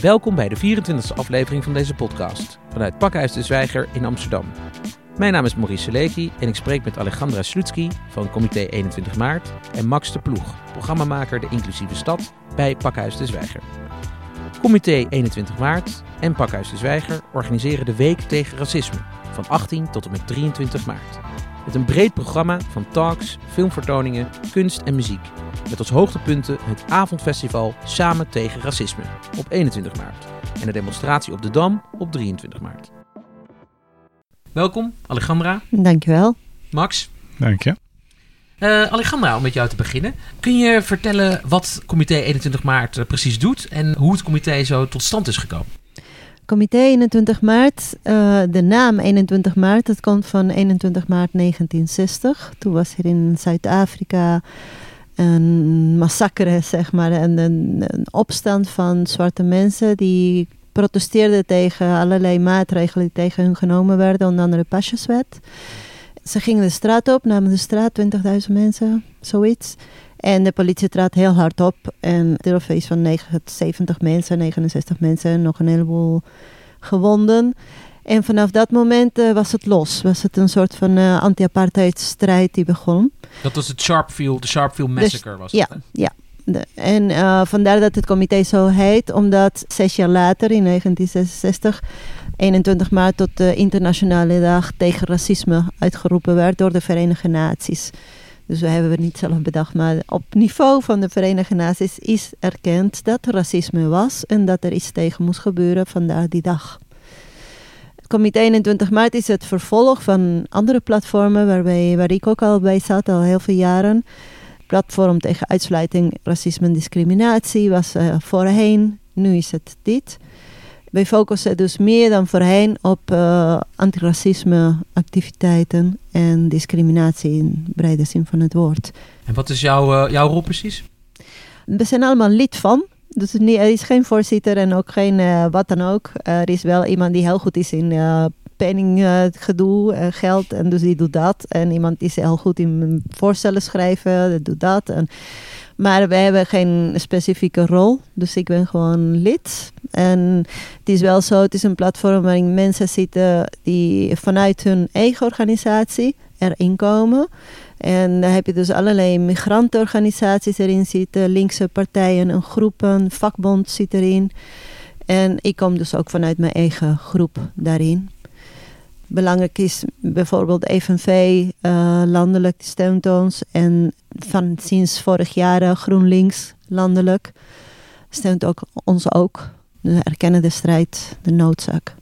Welkom bij de 24e aflevering van deze podcast vanuit Pakhuis de Zwijger in Amsterdam. Mijn naam is Maurice Seleki en ik spreek met Alejandra Slutsky van Comité 21 Maart en Max de Ploeg, programmamaker De Inclusieve Stad bij Pakhuis de Zwijger. Comité 21 Maart en Pakhuis de Zwijger organiseren de Week tegen Racisme van 18 tot en met 23 maart. Met een breed programma van talks, filmvertoningen, kunst en muziek. Met als hoogtepunten het avondfestival Samen tegen Racisme op 21 maart. En de demonstratie op de Dam op 23 maart. Welkom, Alejandra. Dankjewel. Max. Dank je. Uh, Alejandra, om met jou te beginnen. Kun je vertellen wat Comité 21 maart uh, precies doet en hoe het comité zo tot stand is gekomen? Comité 21 maart, uh, de naam 21 maart, dat komt van 21 maart 1960. Toen was er in Zuid-Afrika een massacre, zeg maar, een, een, een, opstand van zwarte mensen die protesteerden tegen allerlei maatregelen die tegen hun genomen werden, onder andere de pasjeswet. Ze gingen de straat op, namen de straat, 20.000 mensen, zoiets. En de politie trad heel hard op en er was iets van 70 mensen, 69 mensen, nog een heleboel gewonden. En vanaf dat moment uh, was het los. Was het een soort van uh, anti-apartheid strijd die begon. Dat was het Sharpeville, de Sharpeville Massacre was ja, het, Ja, de, en uh, vandaar dat het comité zo heet, omdat zes jaar later, in 1966, 21 maart tot de internationale dag tegen racisme uitgeroepen werd door de Verenigde Naties. Dus we hebben het niet zelf bedacht, maar op niveau van de Verenigde Naties is erkend dat racisme was en dat er iets tegen moest gebeuren vandaag die dag. Het comité 21 maart is het vervolg van andere platformen waarbij, waar ik ook al bij zat, al heel veel jaren. Platform tegen uitsluiting, racisme en discriminatie was uh, voorheen, nu is het dit. Wij focussen dus meer dan voorheen op uh, antiracisme activiteiten en discriminatie in brede zin van het woord. En wat is jouw, uh, jouw rol precies? We zijn allemaal lid van. Dus er is geen voorzitter en ook geen uh, wat dan ook. er is wel iemand die heel goed is in penninggedoe, uh, geld, en dus die doet dat. En iemand is heel goed in voorstellen schrijven, dat doet dat. En, maar wij hebben geen specifieke rol, dus ik ben gewoon lid. En het is wel zo, het is een platform waarin mensen zitten die vanuit hun eigen organisatie erin komen. En daar heb je dus allerlei migrantenorganisaties erin zitten, linkse partijen en groepen, vakbond zit erin. En ik kom dus ook vanuit mijn eigen groep daarin. Belangrijk is bijvoorbeeld FNV, uh, landelijk steunt ons. En van sinds vorig jaar GroenLinks, landelijk, steunt ook ons ook. We erkennen de strijd, de noodzaak.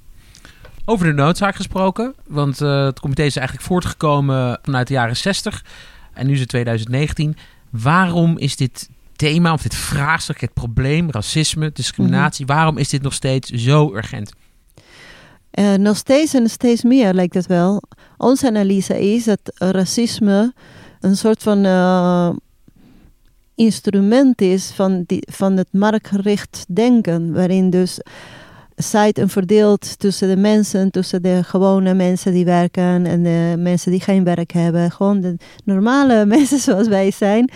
Over de noodzaak gesproken, want uh, het comité is eigenlijk voortgekomen vanuit de jaren 60 en nu is het 2019. Waarom is dit thema of dit vraagstuk, het probleem, racisme, discriminatie, mm -hmm. waarom is dit nog steeds zo urgent? Uh, nog steeds en steeds meer lijkt het wel. Onze analyse is dat racisme een soort van uh, instrument is van, die, van het marktgericht denken, waarin dus zijt en verdeeld tussen de mensen, tussen de gewone mensen die werken en de mensen die geen werk hebben. Gewoon de normale mensen zoals wij zijn.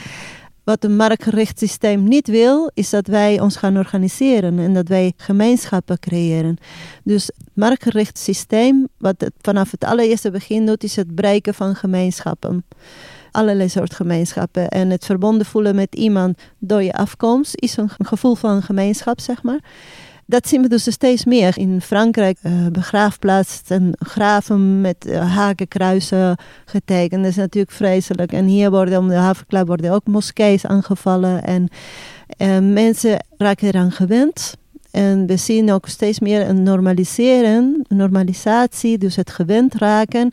Wat een marktgericht systeem niet wil, is dat wij ons gaan organiseren en dat wij gemeenschappen creëren. Dus het marktgericht systeem, wat het vanaf het allereerste begin doet, is het breken van gemeenschappen. Allerlei soort gemeenschappen. En het verbonden voelen met iemand door je afkomst is een gevoel van gemeenschap, zeg maar. Dat zien we dus steeds meer. In Frankrijk uh, begraafplaatsen graven met uh, hakenkruisen getekend. Dat is natuurlijk vreselijk. En hier worden om de havenklap worden ook moskees aangevallen. En uh, mensen raken eraan gewend. En we zien ook steeds meer een normaliseren, normalisatie, dus het gewend raken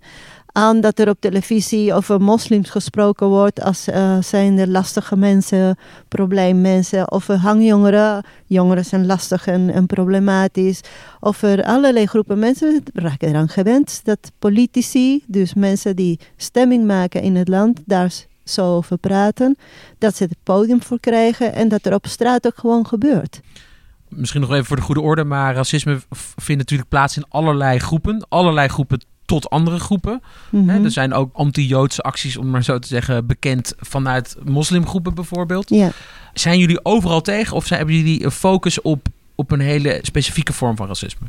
aan dat er op televisie over moslims gesproken wordt als uh, zijn er lastige mensen, probleemmensen, of hangjongeren. Jongeren zijn lastig en, problematisch. Of er allerlei groepen mensen raken eraan gewend dat politici, dus mensen die stemming maken in het land, daar zo over praten, dat ze het podium voor krijgen en dat er op straat ook gewoon gebeurt. Misschien nog even voor de goede orde, maar racisme vindt natuurlijk plaats in allerlei groepen. Allerlei groepen tot andere groepen. Mm -hmm. er zijn ook anti-Joodse acties, om maar zo te zeggen, bekend vanuit moslimgroepen bijvoorbeeld. Ja. Zijn jullie overal tegen of zijn, hebben jullie een focus op op een hele specifieke vorm van racisme?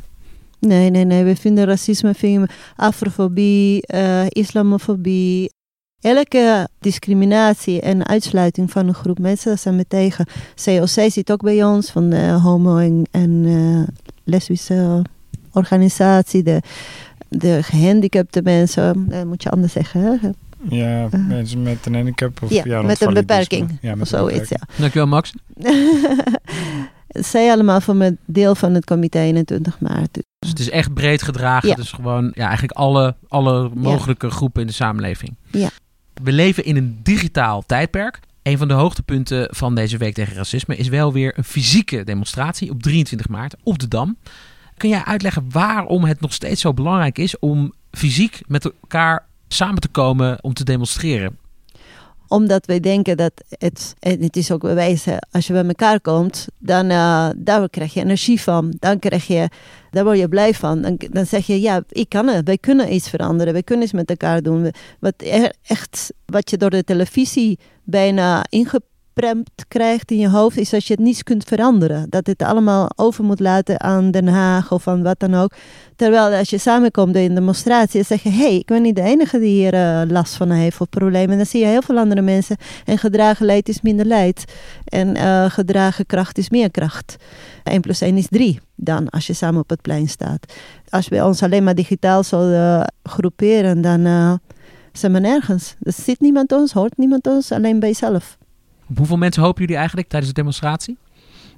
Nee, nee, nee. We vinden racisme, vinden afrofobie, uh, islamofobie. Elke discriminatie en uitsluiting van een groep mensen, daar zijn we tegen. COC zit ook bij ons, van de homo- en, en uh, lesbische organisatie. De, de gehandicapte mensen, dat moet je anders zeggen. Hè? Ja, uh, mensen met een handicap of ja, ja met een beperking. Ja, met of zoiets, ja. Dankjewel, Max. Zij allemaal van het deel van het comité 21 maart. Dus het is echt breed gedragen. Ja. Dus gewoon ja, eigenlijk alle, alle mogelijke groepen in de samenleving. Ja. We leven in een digitaal tijdperk. Een van de hoogtepunten van deze week tegen racisme is wel weer een fysieke demonstratie op 23 maart op de Dam. Kun jij uitleggen waarom het nog steeds zo belangrijk is om fysiek met elkaar samen te komen om te demonstreren? Omdat wij denken dat het, en het is ook bewijzen, als je bij elkaar komt, dan uh, daar krijg je energie van. Dan krijg je, daar word je blij van. Dan, dan zeg je, ja, ik kan het. Wij kunnen iets veranderen. Wij kunnen iets met elkaar doen. Wat, echt, wat je door de televisie bijna krijgt in je hoofd, is dat je het niets kunt veranderen. Dat het allemaal over moet laten aan Den Haag of aan wat dan ook. Terwijl als je samenkomt in de demonstratie, zeg je: hé, hey, ik ben niet de enige die hier uh, last van heeft of problemen. En dan zie je heel veel andere mensen. En gedragen leid is minder leid. En uh, gedragen kracht is meer kracht. 1 plus 1 is 3 dan als je samen op het plein staat. Als we ons alleen maar digitaal zouden groeperen, dan zijn we nergens. Er zit niemand ons, hoort niemand ons, alleen bij jezelf. Hoeveel mensen hopen jullie eigenlijk tijdens de demonstratie?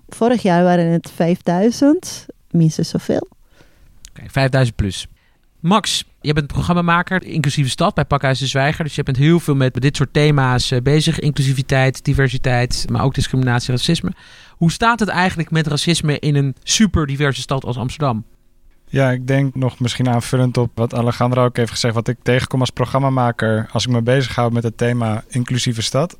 Vorig jaar waren het 5000, minstens zoveel. Oké, 5000 plus. Max, je bent programmamaker, inclusieve stad bij Pakhuis de Zwijger. Dus je bent heel veel met dit soort thema's eh, bezig. Inclusiviteit, diversiteit, maar ook discriminatie, racisme. Hoe staat het eigenlijk met racisme in een super diverse stad als Amsterdam? Ja, ik denk nog misschien aanvullend op wat Alejandro ook heeft gezegd. Wat ik tegenkom als programmamaker als ik me bezighoud met het thema inclusieve stad.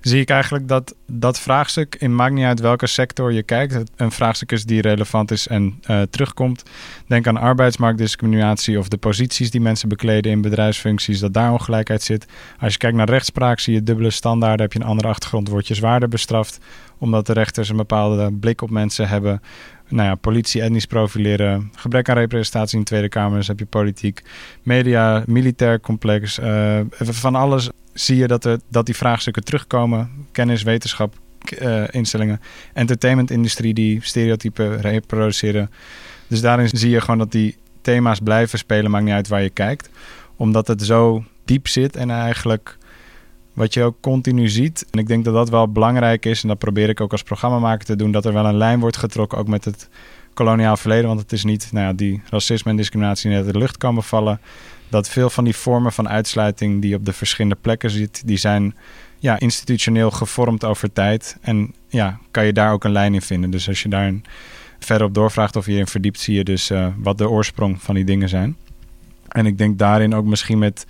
Zie ik eigenlijk dat dat vraagstuk, in maakt niet uit welke sector je kijkt, een vraagstuk is die relevant is en uh, terugkomt. Denk aan arbeidsmarktdiscriminatie of de posities die mensen bekleden in bedrijfsfuncties, dat daar ongelijkheid zit. Als je kijkt naar rechtspraak, zie je dubbele standaarden. Heb je een andere achtergrond, word je zwaarder bestraft. Omdat de rechters een bepaalde blik op mensen hebben nou ja, politie etnisch profileren, gebrek aan representatie in de Tweede Kamer, dus heb je politiek, media, militair complex, uh, van alles zie je dat, er, dat die vraagstukken terugkomen. Kennis, wetenschap, uh, instellingen, entertainmentindustrie die stereotypen reproduceren. Dus daarin zie je gewoon dat die thema's blijven spelen, maakt niet uit waar je kijkt. Omdat het zo diep zit en eigenlijk wat je ook continu ziet. En ik denk dat dat wel belangrijk is. En dat probeer ik ook als programmamaker te doen. Dat er wel een lijn wordt getrokken, ook met het koloniaal verleden. Want het is niet nou ja, die racisme en discriminatie die uit de lucht komen vallen. Dat veel van die vormen van uitsluiting die op de verschillende plekken zit, die zijn ja, institutioneel gevormd over tijd. En ja, kan je daar ook een lijn in vinden. Dus als je daar verder op doorvraagt of je in verdiept, zie je dus uh, wat de oorsprong van die dingen zijn. En ik denk daarin ook misschien met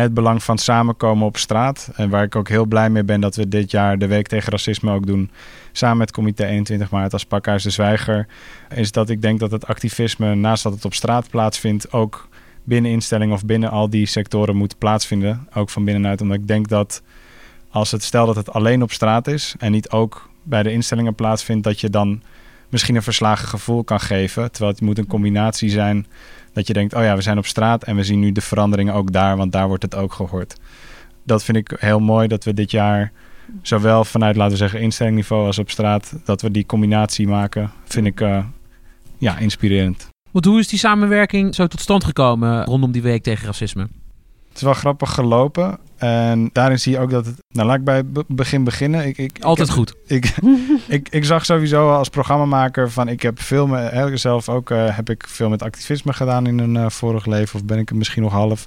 het belang van samenkomen op straat. En waar ik ook heel blij mee ben dat we dit jaar de Week tegen Racisme ook doen. Samen met Comité 21 Maart als Pakhuis de Zwijger. Is dat ik denk dat het activisme, naast dat het op straat plaatsvindt, ook binnen instellingen of binnen al die sectoren moet plaatsvinden. Ook van binnenuit. Omdat ik denk dat als het stel dat het alleen op straat is en niet ook bij de instellingen plaatsvindt, dat je dan misschien een verslagen gevoel kan geven. Terwijl het moet een combinatie zijn dat je denkt, oh ja, we zijn op straat en we zien nu de veranderingen ook daar, want daar wordt het ook gehoord. Dat vind ik heel mooi dat we dit jaar, zowel vanuit, laten we zeggen, instellingniveau als op straat, dat we die combinatie maken, vind ik uh, ja, inspirerend. Want hoe is die samenwerking zo tot stand gekomen rondom die week tegen racisme? Het is wel grappig gelopen. En daarin zie je ook dat het. Nou, laat ik bij het begin beginnen. Ik, ik, Altijd ik goed. Ik, ik, ik zag sowieso als programmamaker van. Ik heb veel met. zelf ook uh, heb ik veel met activisme gedaan in een uh, vorig leven. Of ben ik er misschien nog half.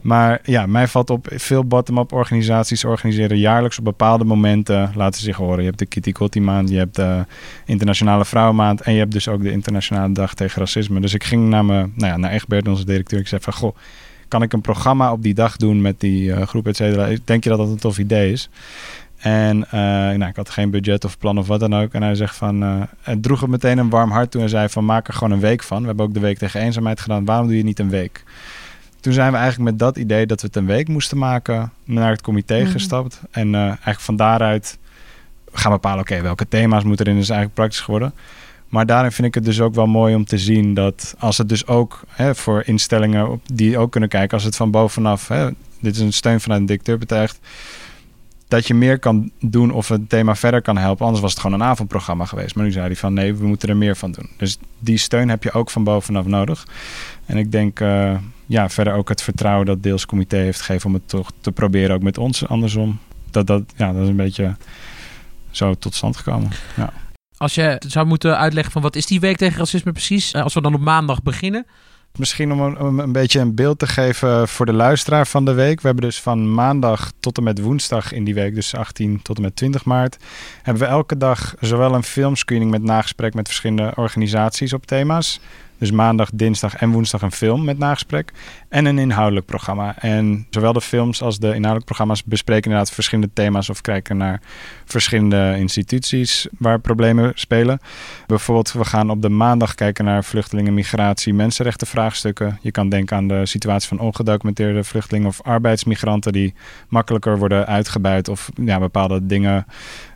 Maar ja, mij valt op. Veel bottom-up organisaties organiseren jaarlijks op bepaalde momenten. Laten zich horen. Je hebt de Kitty Kotti maand. Je hebt de Internationale Vrouwenmaand. En je hebt dus ook de Internationale Dag tegen Racisme. Dus ik ging naar, me, nou ja, naar Egbert, onze directeur. Ik zei van. Goh kan ik een programma op die dag doen met die uh, groep, et cetera. Denk je dat dat een tof idee is? En uh, nou, ik had geen budget of plan of wat dan ook. En hij zegt van, uh, het droeg het meteen een warm hart toe en zei van, maak er gewoon een week van. We hebben ook de week tegen eenzaamheid gedaan. Waarom doe je niet een week? Toen zijn we eigenlijk met dat idee dat we het een week moesten maken naar het comité mhm. gestapt. En eigenlijk van daaruit gaan bepalen, oké, welke thema's moeten erin. is eigenlijk praktisch geworden. Maar daarin vind ik het dus ook wel mooi om te zien dat als het dus ook hè, voor instellingen die ook kunnen kijken, als het van bovenaf, hè, dit is een steun vanuit een dictator betuigt, dat je meer kan doen of het thema verder kan helpen. Anders was het gewoon een avondprogramma geweest. Maar nu zei hij van nee, we moeten er meer van doen. Dus die steun heb je ook van bovenaf nodig. En ik denk uh, ja, verder ook het vertrouwen dat deels comité heeft gegeven om het toch te proberen ook met ons andersom. Dat, dat, ja, dat is een beetje zo tot stand gekomen. Ja. Als je zou moeten uitleggen van wat is die week tegen racisme precies? Als we dan op maandag beginnen. Misschien om een, een, beetje een beeld te geven voor de luisteraar van de week. We hebben dus van maandag tot en met woensdag in die week, dus 18 tot en met 20 maart, hebben we elke dag zowel een filmscreening met nagesprek met verschillende organisaties op thema's. Dus maandag, dinsdag en woensdag een film met nagesprek. En een inhoudelijk programma. En zowel de films als de inhoudelijke programma's bespreken inderdaad verschillende thema's of kijken naar verschillende instituties waar problemen spelen. Bijvoorbeeld, we gaan op de maandag kijken naar vluchtelingen, migratie, mensenrechten vraagstukken. Je kan denken aan de situatie van ongedocumenteerde vluchtelingen of arbeidsmigranten die makkelijker worden uitgebuit of ja, bepaalde dingen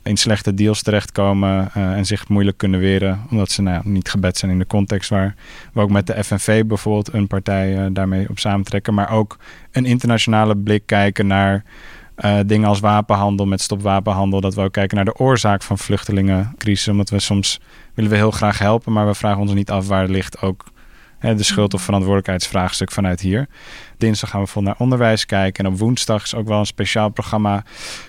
in slechte deals terechtkomen uh, en zich moeilijk kunnen weren, omdat ze nou, niet gebed zijn in de context waar we ook met de FNV bijvoorbeeld een partij uh, daarmee op samentrekken, maar ook een internationale blik kijken naar uh, dingen als wapenhandel met stopwapenhandel, dat we ook kijken naar de oorzaak van vluchtelingencrisis, omdat we soms willen we heel graag helpen, maar we vragen ons niet af waar ligt ook de schuld- of verantwoordelijkheidsvraagstuk vanuit hier. Dinsdag gaan we vol naar onderwijs kijken. En op woensdag is ook wel een speciaal programma.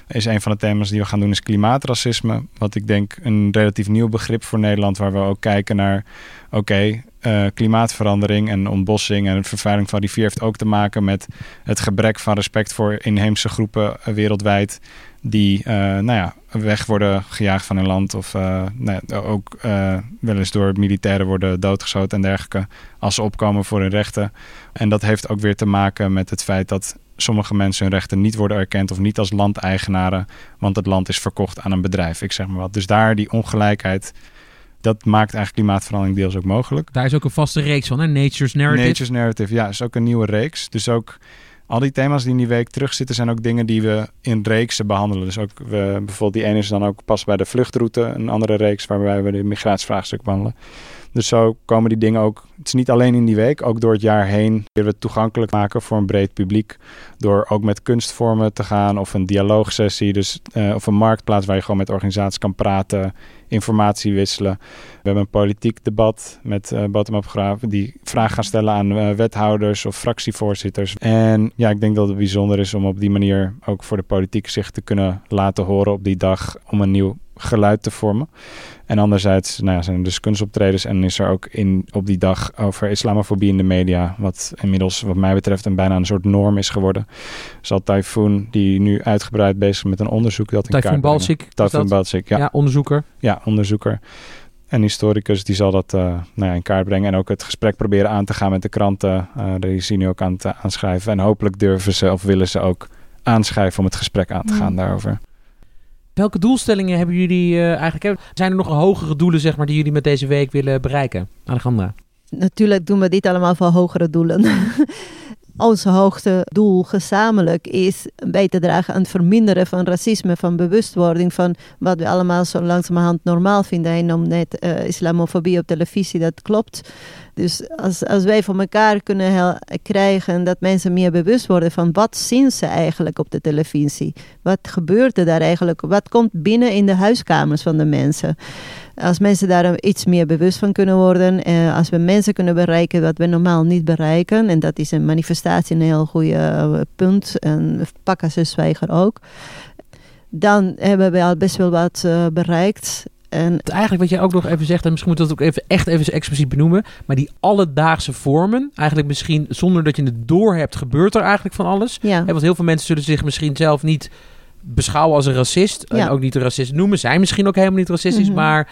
Is een van de thema's die we gaan doen is klimaatracisme. Wat ik denk een relatief nieuw begrip voor Nederland. Waar we ook kijken naar, oké, uh, klimaatverandering en ontbossing en vervuiling van rivier heeft ook te maken met het gebrek van respect voor inheemse groepen wereldwijd die uh, nou ja, weg worden gejaagd van hun land of uh, nou ja, ook uh, wel eens door militairen worden doodgeschoten en dergelijke als ze opkomen voor hun rechten. En dat heeft ook weer te maken met het feit dat sommige mensen hun rechten niet worden erkend of niet als landeigenaren, want het land is verkocht aan een bedrijf, ik zeg maar wat. Dus daar die ongelijkheid, dat maakt eigenlijk klimaatverandering deels ook mogelijk. Daar is ook een vaste reeks van, hè? Nature's Narrative. Nature's Narrative, ja, is ook een nieuwe reeks. Dus ook al die thema's die in die week terugzitten, zijn ook dingen die we in reeksen behandelen. Dus ook we, bijvoorbeeld die ene is dan ook pas bij de vluchtroute, een andere reeks waarbij we de migratievraagstuk behandelen. Dus zo komen die dingen ook. Het is niet alleen in die week, ook door het jaar heen willen we het toegankelijk maken voor een breed publiek. Door ook met kunstvormen te gaan of een dialoogsessie. Dus, uh, of een marktplaats waar je gewoon met organisaties kan praten, informatie wisselen. We hebben een politiek debat met uh, bottom-up graven die vragen gaan stellen aan uh, wethouders of fractievoorzitters. En ja, ik denk dat het bijzonder is om op die manier ook voor de politiek zich te kunnen laten horen op die dag om een nieuw geluid te vormen. En anderzijds nou ja, zijn er dus kunstoptredens en is er ook in, op die dag over islamofobie in de media, wat inmiddels wat mij betreft een bijna een soort norm is geworden. Zal Typhoon, die nu uitgebreid bezig is met een onderzoek dat in Typhoon Balsik. Typhoon Balsik, ja. ja. onderzoeker. Ja, onderzoeker. En historicus die zal dat uh, nou ja, in kaart brengen en ook het gesprek proberen aan te gaan met de kranten. Uh, die zien nu ook aan te aanschrijven. En hopelijk durven ze of willen ze ook aanschrijven om het gesprek aan te gaan daarover. Welke doelstellingen hebben jullie uh, eigenlijk? Zijn er nog hogere doelen zeg maar, die jullie met deze week willen bereiken? Alejandra? Natuurlijk doen we dit allemaal voor hogere doelen. Ons hoogste doel gezamenlijk is bij te dragen aan het verminderen van racisme, van bewustwording, van wat we allemaal zo langzamerhand normaal vinden. En om net uh, islamofobie op televisie, dat klopt. Dus als, als wij voor elkaar kunnen krijgen dat mensen meer bewust worden van wat zien ze eigenlijk op de televisie. Wat gebeurt er daar eigenlijk? Wat komt binnen in de huiskamers van de mensen? Als mensen daar iets meer bewust van kunnen worden. Eh, als we mensen kunnen bereiken wat we normaal niet bereiken. En dat is een manifestatie een heel goede uh, punt. En Pakka Zwijger ook. Dan hebben we al best wel wat uh, bereikt. En eigenlijk wat jij ook nog even zegt, en misschien moet dat ook even echt even expliciet benoemen, maar die alledaagse vormen, eigenlijk misschien zonder dat je het door hebt, gebeurt er eigenlijk van alles. Ja. want heel veel mensen zullen zich misschien zelf niet beschouwen als een racist, ja. en ook niet een racist noemen, zijn misschien ook helemaal niet racistisch, mm -hmm. maar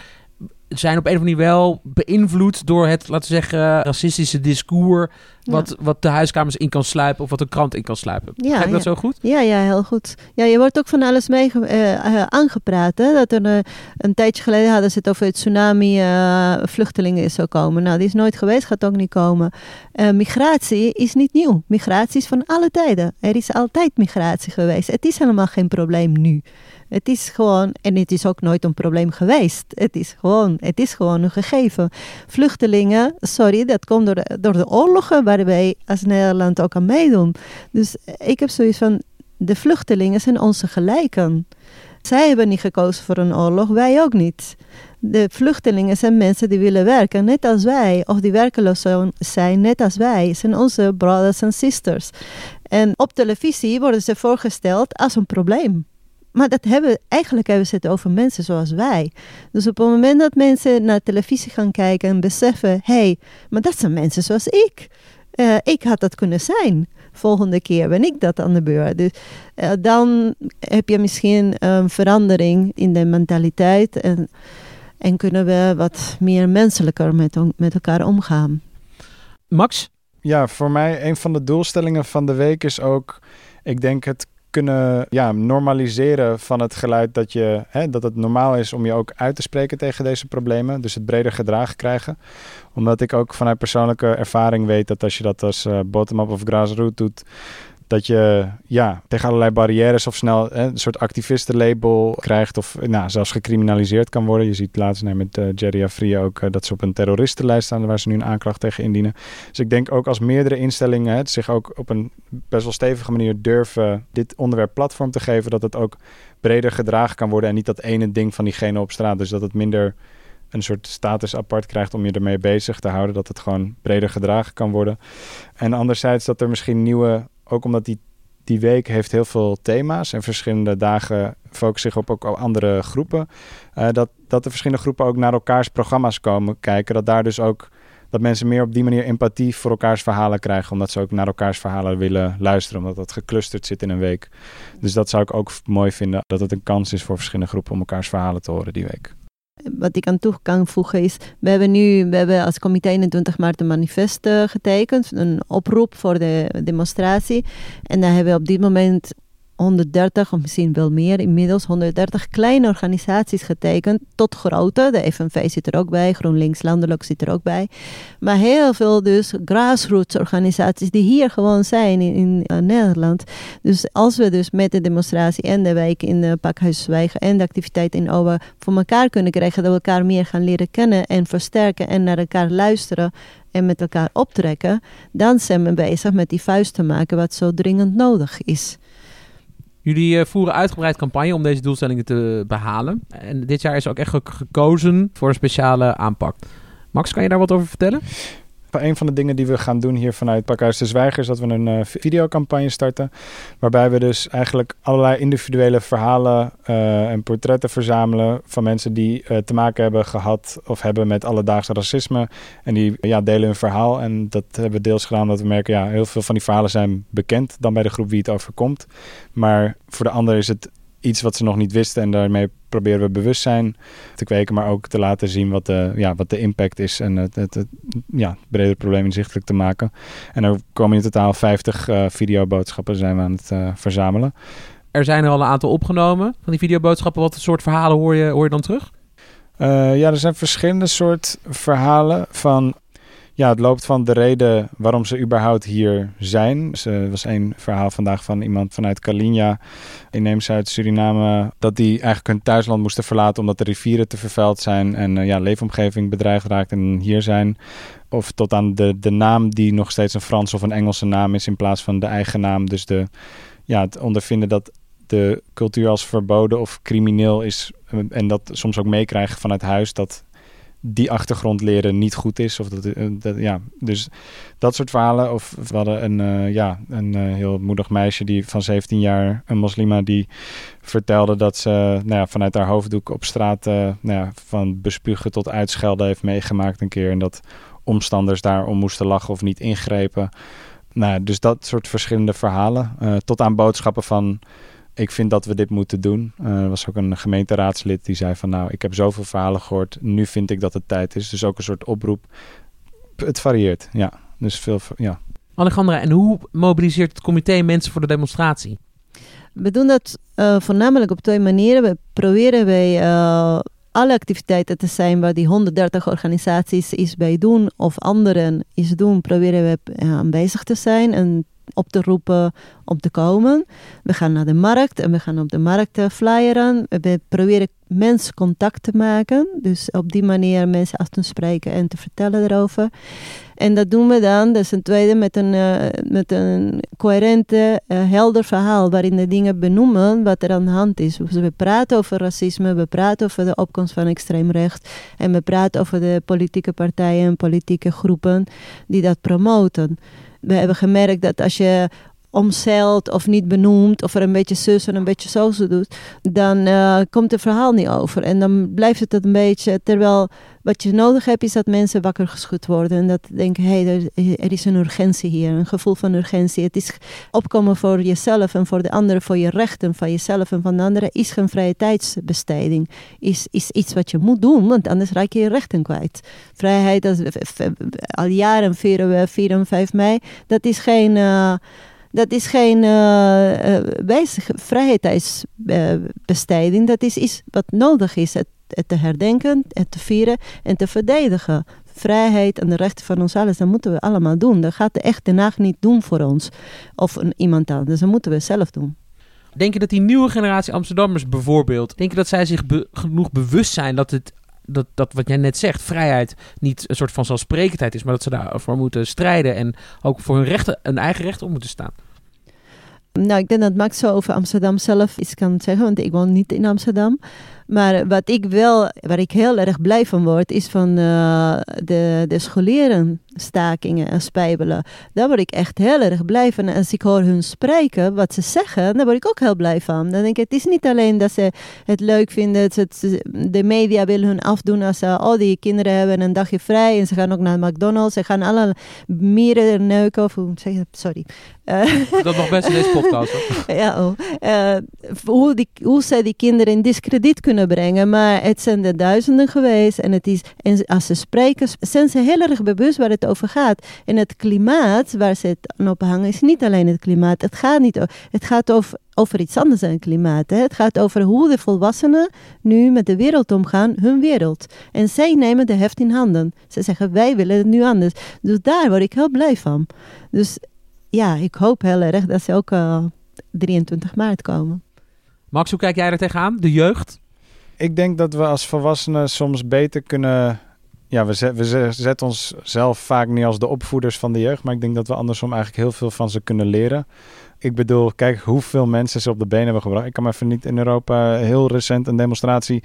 zijn op een of andere manier wel beïnvloed door het, laten we zeggen, racistische discours. Wat, ja. wat de huiskamers in kan sluipen of wat de krant in kan sluipen. Ja, Begrijp dat ja. zo goed? Ja, ja, heel goed. Ja, je wordt ook van alles mee uh, aangepraat. Hè? Dat er uh, een tijdje geleden hadden ze het over het tsunami vluchtelingen zou komen. Nou, die is nooit geweest, gaat ook niet komen. migratie is niet nieuw. Migratie is van alle tijden. Er is altijd migratie geweest. Het is helemaal geen probleem nu. Het is gewoon, en het is ook nooit een probleem geweest. Het is gewoon Het is gewoon een gegeven. Vluchtelingen, sorry, dat komt door de, door de oorlogen waar wij als Nederland ook aan meedoen. Dus ik heb zoiets van, de vluchtelingen zijn onze gelijken. Zij hebben niet gekozen voor een oorlog, wij ook niet. De vluchtelingen zijn mensen die willen werken, net als wij. Of die werkeloos zijn, net als wij. zijn onze brothers en sisters. En op televisie worden ze voorgesteld als een probleem. Maar dat hebben, eigenlijk hebben ze het over mensen zoals wij. Dus op het moment dat mensen naar televisie gaan kijken en beseffen: hé, hey, maar dat zijn mensen zoals ik. Uh, ik had dat kunnen zijn. Volgende keer ben ik dat aan de beurt. Dus uh, dan heb je misschien een verandering in de mentaliteit. En, en kunnen we wat meer menselijker met, met elkaar omgaan. Max? Ja, voor mij een van de doelstellingen van de week is ook, ik denk het kunnen ja, normaliseren van het geluid dat, je, hè, dat het normaal is om je ook uit te spreken tegen deze problemen. Dus het breder gedrag krijgen. Omdat ik ook vanuit persoonlijke ervaring weet dat als je dat als uh, bottom-up of grassroots doet, dat je ja, tegen allerlei barrières of snel een soort activistenlabel krijgt of nou, zelfs gecriminaliseerd kan worden. Je ziet laatst met uh, Jerry Afri ook uh, dat ze op een terroristenlijst staan waar ze nu een aanklacht tegen indienen. Dus ik denk ook als meerdere instellingen zich ook op een best wel stevige manier durven dit onderwerp platform te geven, dat het ook breder gedragen kan worden en niet dat ene ding van diegene op straat. Dus dat het minder een soort status apart krijgt om je ermee bezig te houden. Dat het gewoon breder gedragen kan worden. En anderzijds dat er misschien nieuwe ook omdat die, die week heeft heel veel thema's en verschillende dagen focussen zich op ook andere groepen. Uh, dat, dat de verschillende groepen ook naar elkaars programma's komen kijken. Dat daar dus ook dat mensen meer op die manier empathie voor elkaars verhalen krijgen. Omdat ze ook naar elkaars verhalen willen luisteren. Omdat dat geclusterd zit in een week. Dus dat zou ik ook mooi vinden. Dat het een kans is voor verschillende groepen om elkaars verhalen te horen die week wat ik aan toe kan voegen is, we hebben nu we hebben als comité 21 maart een manifest uh, getekend, een oproep voor de demonstratie. En daar hebben we op dit moment 130 of misschien wel meer, inmiddels 130 kleine organisaties getekend, tot grote. De FNV zit er ook bij, GroenLinks Landelijk zit er ook bij. Maar heel veel dus grassroots organisaties die hier gewoon zijn in, uh, Nederland. Dus als we dus met de demonstratie en de wijk in de Pakhuis Zwijgen en de activiteit in Owen voor elkaar kunnen krijgen, dat we elkaar meer gaan leren kennen en versterken en naar elkaar luisteren en met elkaar optrekken, dan zijn we bezig met die vuist te maken wat zo dringend nodig is. Jullie uh, voeren uitgebreid campagne om deze doelstellingen te behalen. En dit jaar is ook echt gekozen voor een speciale aanpak. Max, kan je daar wat over vertellen? Een van de dingen die we gaan doen hier vanuit Pakhuis de Zwijger is dat we een uh, videocampagne starten. Waarbij we dus eigenlijk allerlei individuele verhalen uh, en portretten verzamelen van mensen die uh, te maken hebben gehad of hebben met alledaagse racisme. En die ja, delen hun verhaal. En dat hebben we deels gedaan omdat we merken, ja, heel veel van die verhalen zijn bekend dan bij de groep wie het overkomt. Maar voor de ander is het iets wat ze nog niet wisten. En daarmee proberen we bewustzijn te kweken, maar ook te laten zien wat de, ja, wat de impact is en het, het, het ja, breder probleem inzichtelijk te maken. En er komen in totaal 50 uh, eh, videoboodschappen zijn we aan het uh, verzamelen. Er zijn er al een aantal opgenomen van die videoboodschappen. Wat soort verhalen hoor je, hoor je dan terug? Uh, ja, er zijn verschillende soort verhalen van ja, het loopt van de reden waarom ze überhaupt hier zijn. Er was een verhaal vandaag van iemand vanuit Kalinja, inheemse uit Suriname, dat die eigenlijk hun thuisland moesten verlaten omdat de rivieren te vervuild zijn en uh, ja, leefomgeving bedreigd raakt en hier zijn. Of tot aan de, de naam die nog steeds een Frans of een Engelse naam is in plaats van de eigen naam. Dus de, ja, het ondervinden dat de cultuur als verboden of crimineel is eh, en dat soms ook meekrijgen vanuit huis dat die achtergrond leren niet goed is. Of dat, eh, dat, ja, dus dat soort verhalen. Of we hadden een, uh, ja, een uh, heel moedig meisje die van 17 jaar, een moslima, die vertelde dat ze nou ja, vanuit haar hoofddoek op straat nou ja, van bespugen tot uitschelden heeft meegemaakt een keer. En dat omstanders daarom moesten lachen of niet ingrepen. Nou, dus dat soort verschillende verhalen. tot aan boodschappen van ik vind dat we dit moeten doen. Uh, er was ook een gemeenteraadslid die zei van nou, ik heb zoveel verhalen gehoord. Nu vind ik dat het tijd is. Dus ook een soort oproep. Het varieert, ja. Dus veel, ja. Alejandra, en hoe mobiliseert het comité mensen voor de demonstratie? We doen dat uh, voornamelijk op twee manieren. We proberen bij uh, alle activiteiten te zijn waar die 130 organisaties iets bij doen of anderen iets doen, proberen we aanwezig te zijn en op te roepen om te komen. We gaan naar de markt en we gaan op de markt uh, flyeren. We proberen mensen contact te maken. Dus op die manier mensen af te spreken en te vertellen erover. En dat doen we dan, is een tweede, met een, uh, met een coherente, uh, helder verhaal waarin de dingen benoemen wat er aan de hand is. Dus we praten over racisme, we praten over de opkomst van extreem recht en we praten over de politieke partijen en politieke groepen die dat promoten. We hebben gemerkt dat als je omzeilt of niet benoemt of er een beetje zus en een beetje zo doet, dan uh, komt het verhaal niet over. En dan blijft het een beetje, terwijl wat je nodig hebt is dat mensen wakker geschud worden en dat denken, hé, hey, er, is een urgentie hier, een gevoel van urgentie. Het is opkomen voor jezelf en voor de anderen, voor je rechten van jezelf en van de anderen, is geen vrije tijdsbesteding. Is, is iets wat je moet doen, want anders raak je je rechten kwijt. Vrijheid, dat, al jaren vieren we 4 en 5 mei, dat is geen... Uh, dat is geen uh, uh, vrijheidsbesteding. dat is iets wat nodig is. Het, het, te herdenken, het te vieren en te verdedigen. Vrijheid en de rechten van ons alles, dat moeten we allemaal doen. Dat gaat de echte nacht niet doen voor ons of een, iemand anders. Dat moeten we zelf doen. Denk je dat die nieuwe generatie Amsterdammers bijvoorbeeld, denk je dat zij zich genoeg bewust zijn dat het dat, dat wat jij net zegt, vrijheid niet een soort van zelfsprekendheid is, maar dat ze daarvoor moeten strijden en ook voor hun rechten, een eigen recht op moeten staan. Nou, ik denk dat Max zo over Amsterdam zelf iets kan zeggen, want ik woon niet in Amsterdam. Maar wat ik wel, waar ik heel erg blij van word, is van uh, de, de scholieren stakingen en spijbelen. Daar word ik echt heel erg blij van. En als ik hoor hun spreken, wat ze zeggen, daar word ik ook heel blij van. Dan denk ik, het is niet alleen dat ze het leuk vinden, dat de media willen hun afdoen als ze, oh die kinderen hebben een dagje vrij en ze gaan ook naar McDonald's. Ze gaan alle mieren neuken, of hoe sorry. Uh, dat nog best in deze podcast. ja, oh. Uh, hoe, die, hoe zij die kinderen in discrediet kunnen brengen. Maar het zijn er duizenden geweest. En, het is, en als ze spreken, zijn ze heel erg bewust waar het over gaat. En het klimaat waar ze het aan ophangen is niet alleen het klimaat. Het gaat, niet, het gaat over, over iets anders dan klimaat. Hè. Het gaat over hoe de volwassenen nu met de wereld omgaan, hun wereld. En zij nemen de heft in handen. Ze zeggen, wij willen het nu anders. Dus daar word ik heel blij van. Dus ja, ik hoop heel erg dat ze ook uh, 23 maart komen. Max, hoe kijk jij er tegenaan? De jeugd? Ik denk dat we als volwassenen soms beter kunnen. Ja, we, zet, we zetten onszelf vaak niet als de opvoeders van de jeugd. Maar ik denk dat we andersom eigenlijk heel veel van ze kunnen leren. Ik bedoel, kijk hoeveel mensen ze op de benen hebben gebracht. Ik kan me even niet in Europa heel recent een demonstratie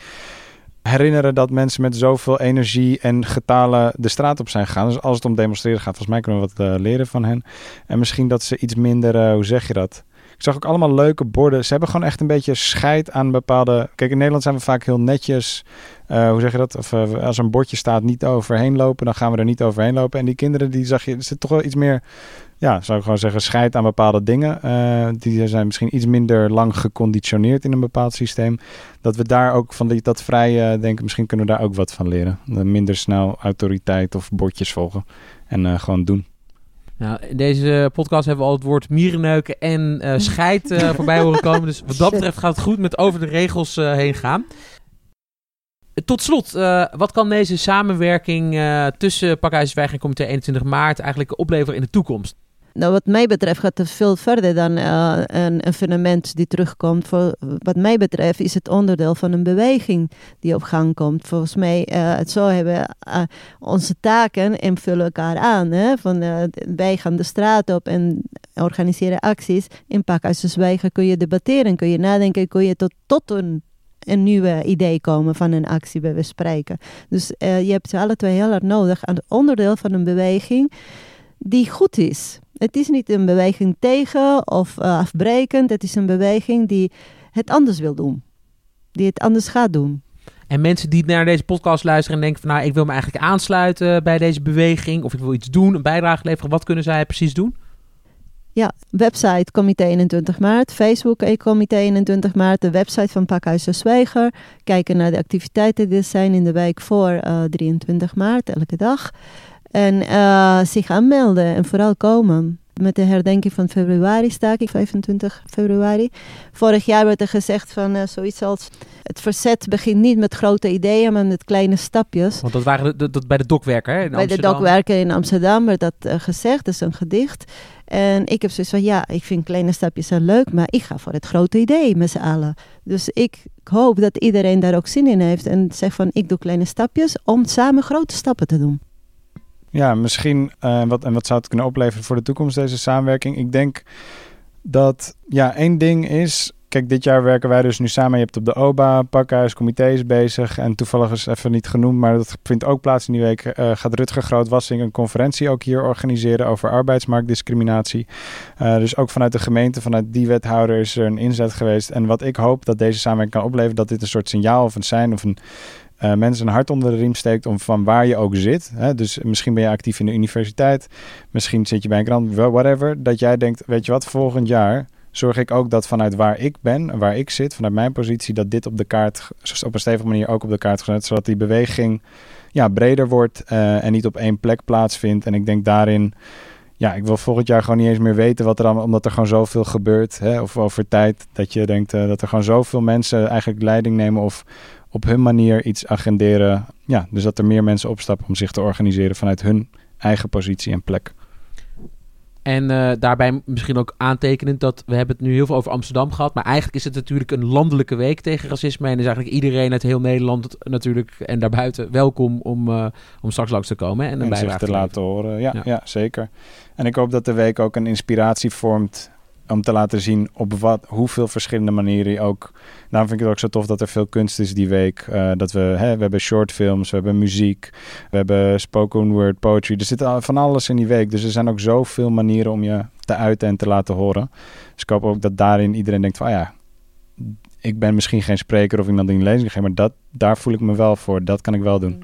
herinneren dat mensen met zoveel energie en getalen de straat op zijn gegaan. Dus als het om demonstreren gaat, volgens mij kunnen we wat uh, leren van hen. En misschien dat ze iets minder, uh, hoe zeg je dat? Ik zag ook allemaal leuke borden. Ze hebben gewoon echt een beetje scheid aan bepaalde. Kijk, in Nederland zijn we vaak heel netjes. Uh, hoe zeg je dat? Of uh, als een bordje staat niet overheen lopen, dan gaan we er niet overheen lopen. En die kinderen, die zag je, er zit toch wel iets meer. Ja, zou ik gewoon zeggen, scheid aan bepaalde dingen. Uh, die zijn misschien iets minder lang geconditioneerd in een bepaald systeem. Dat we daar ook van die, dat vrije denken, misschien kunnen we daar ook wat van leren. Minder snel autoriteit of bordjes volgen. En gewoon doen. Nou, in deze podcast hebben we al het woord mierenneuken en uh, scheid uh, voorbij horen komen. Dus wat dat betreft gaat het goed met over de regels uh, heen gaan. Tot slot, wat kan deze samenwerking tussen Pakhuis en Comité 21 maart eigenlijk opleveren in de toekomst? Nou, wat mij betreft gaat het veel verder dan uh, een evenement die terugkomt. Voor, wat mij betreft is het onderdeel van een beweging die op gang komt. Volgens mij, het zo hebben uh, onze taken en vullen elkaar aan. Hè? Van, wij gaan de straat op en organiseren acties. In de Zwijgen kun je debatteren, kun je nadenken, kun je tot, tot een een nieuwe idee komen van een actie bij we spreken. Dus je hebt ze alle twee heel erg nodig aan het onderdeel van een beweging die goed is. Het is niet een beweging tegen of uh, afbrekend. Het is een beweging die het anders wil doen. Die het anders gaat doen. En mensen die naar deze podcast luisteren en denken van... nou, ik wil me eigenlijk aansluiten bij deze beweging... of ik wil iets doen, een bijdrage leveren. Wat kunnen zij precies doen? Ja, website Comité 21 maart, Facebook Comité 21 maart, de website van Pakhuis de Zwijger. Kijken naar de activiteiten die er zijn in de wijk voor uh, eh, 23 maart, elke dag. En uh, zich aanmelden en vooral komen. met de herdenking van februari staking, 25 februari. Vorig jaar werd er gezegd van uh, zoiets als... het verzet begint niet met grote ideeën, maar met kleine stapjes. Want dat waren de, bij de dokwerken hè, in Bij de dokwerken in Amsterdam werd dat uh, gezegd, dat is een gedicht. En ik heb zoiets van, ja, ik vind kleine stapjes zijn leuk, maar ik ga voor het grote idee met z'n allen. Dus ik hoop dat iedereen daar ook zin in heeft en zegt van, ik doe kleine stapjes om samen grote stappen te doen. Ja, misschien, uh, wat, en wat zou het kunnen opleveren voor de toekomst, deze samenwerking? Ik denk dat, ja, één ding is, kijk, dit jaar werken wij dus nu samen. Je hebt op de OBA, pakhuis, comité's bezig. En toevallig is even niet genoemd, maar dat vindt ook plaats in die week. Uh, gaat Rutger Grootwassing een conferentie ook hier organiseren over arbeidsmarktdiscriminatie. Uh, dus ook vanuit de gemeente, vanuit die wethouder is er een inzet geweest. En wat ik hoop dat deze samenwerking kan opleveren, dat dit een soort signaal of een zijn of een uh, mensen een hart onder de riem steekt om van waar je ook zit. Hè? Dus misschien ben je actief in de universiteit, misschien zit je bij een krant, whatever. Dat jij denkt, weet je wat, volgend jaar zorg ik ook dat vanuit waar ik ben, waar ik zit, vanuit mijn positie, dat dit op de kaart, op een stevige manier ook op de kaart gezet, zodat die beweging ja, breder wordt uh, en niet op één plek plaatsvindt. En ik denk daarin, ja, ik wil volgend jaar gewoon niet eens meer weten wat er omdat er gewoon zoveel gebeurt, hè, of over tijd, dat je denkt uh, dat er gewoon zoveel mensen eigenlijk leiding nemen of op hun manier iets agenderen. Ja, dus dat er meer mensen opstappen om zich te organiseren vanuit hun eigen positie en plek. En uh, daarbij misschien ook aantekenend dat we hebben het nu heel veel over Amsterdam gehad. Maar eigenlijk is het natuurlijk een landelijke week tegen racisme. En is eigenlijk iedereen uit heel Nederland natuurlijk en daarbuiten welkom om, uh, om straks langs te komen. En, een en zich te, te laten horen. Ja, ja, ja. zeker. En ik hoop dat de week ook een inspiratie vormt om te laten zien op wat, hoeveel verschillende manieren je ook. Daarom vind ik het ook zo tof dat er veel kunst is die week. Uh, dat we, hè, we hebben shortfilms, we hebben muziek, we hebben spoken word poetry. Er zit van alles in die week. Dus er zijn ook zoveel manieren om je te uiten en te laten horen. Dus ik hoop ook dat daarin iedereen denkt van ah ja, ik ben misschien geen spreker of iemand die een lezing geeft, maar dat, daar voel ik me wel voor. Dat kan ik wel doen.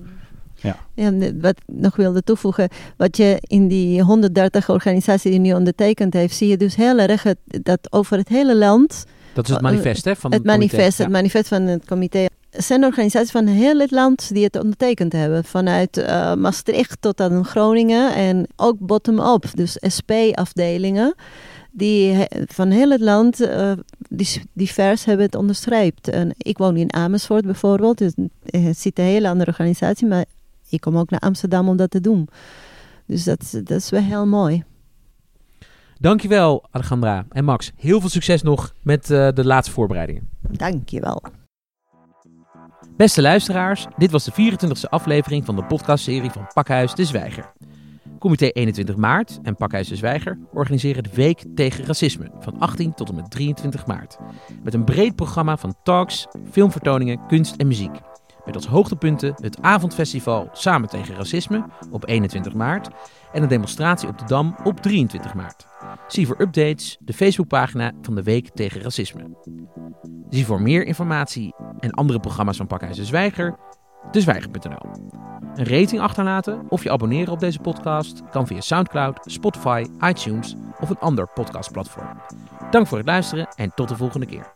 Ja. ja, wat ik nog wilde toevoegen, wat je in die 130 organisaties die nu ondertekend heeft, zie je dus heel erg het, dat over het hele land. Dat is het manifest, hè? Van het, manifest, het manifest van het comité. Er zijn organisaties van heel het land die het ondertekend hebben. Vanuit uh, Maastricht tot aan Groningen en ook bottom-up, dus SP-afdelingen. Die van heel het land uh, divers hebben het onderstreept. En ik woon in Amersfoort bijvoorbeeld. Dus het zit een hele andere organisatie, maar ik kom ook naar Amsterdam om dat te doen. Dus dat, dat is wel heel mooi. Dankjewel, Alejandra en Max. Heel veel succes nog met uh, de laatste voorbereidingen. Dankjewel. Beste luisteraars, dit was de 24e aflevering van de podcastserie van Pakhuis de Zwijger. Comité 21 maart en Pakhuis de Zwijger organiseren de Week tegen Racisme van 18 tot en met 23 maart. Met een breed programma van talks, filmvertoningen, kunst en muziek. Met als hoogtepunten het avondfestival Samen tegen Racisme op 21 maart en een demonstratie op de Dam op 23 maart. Zie voor updates de Facebookpagina van de Week tegen Racisme. Zie voor meer informatie en andere programma's van Pakhuis de Zwijger, dezwijger.nl. Een rating achterlaten of je abonneren op deze podcast kan via Soundcloud, Spotify, iTunes of een ander podcastplatform. Dank voor het luisteren en tot de volgende keer.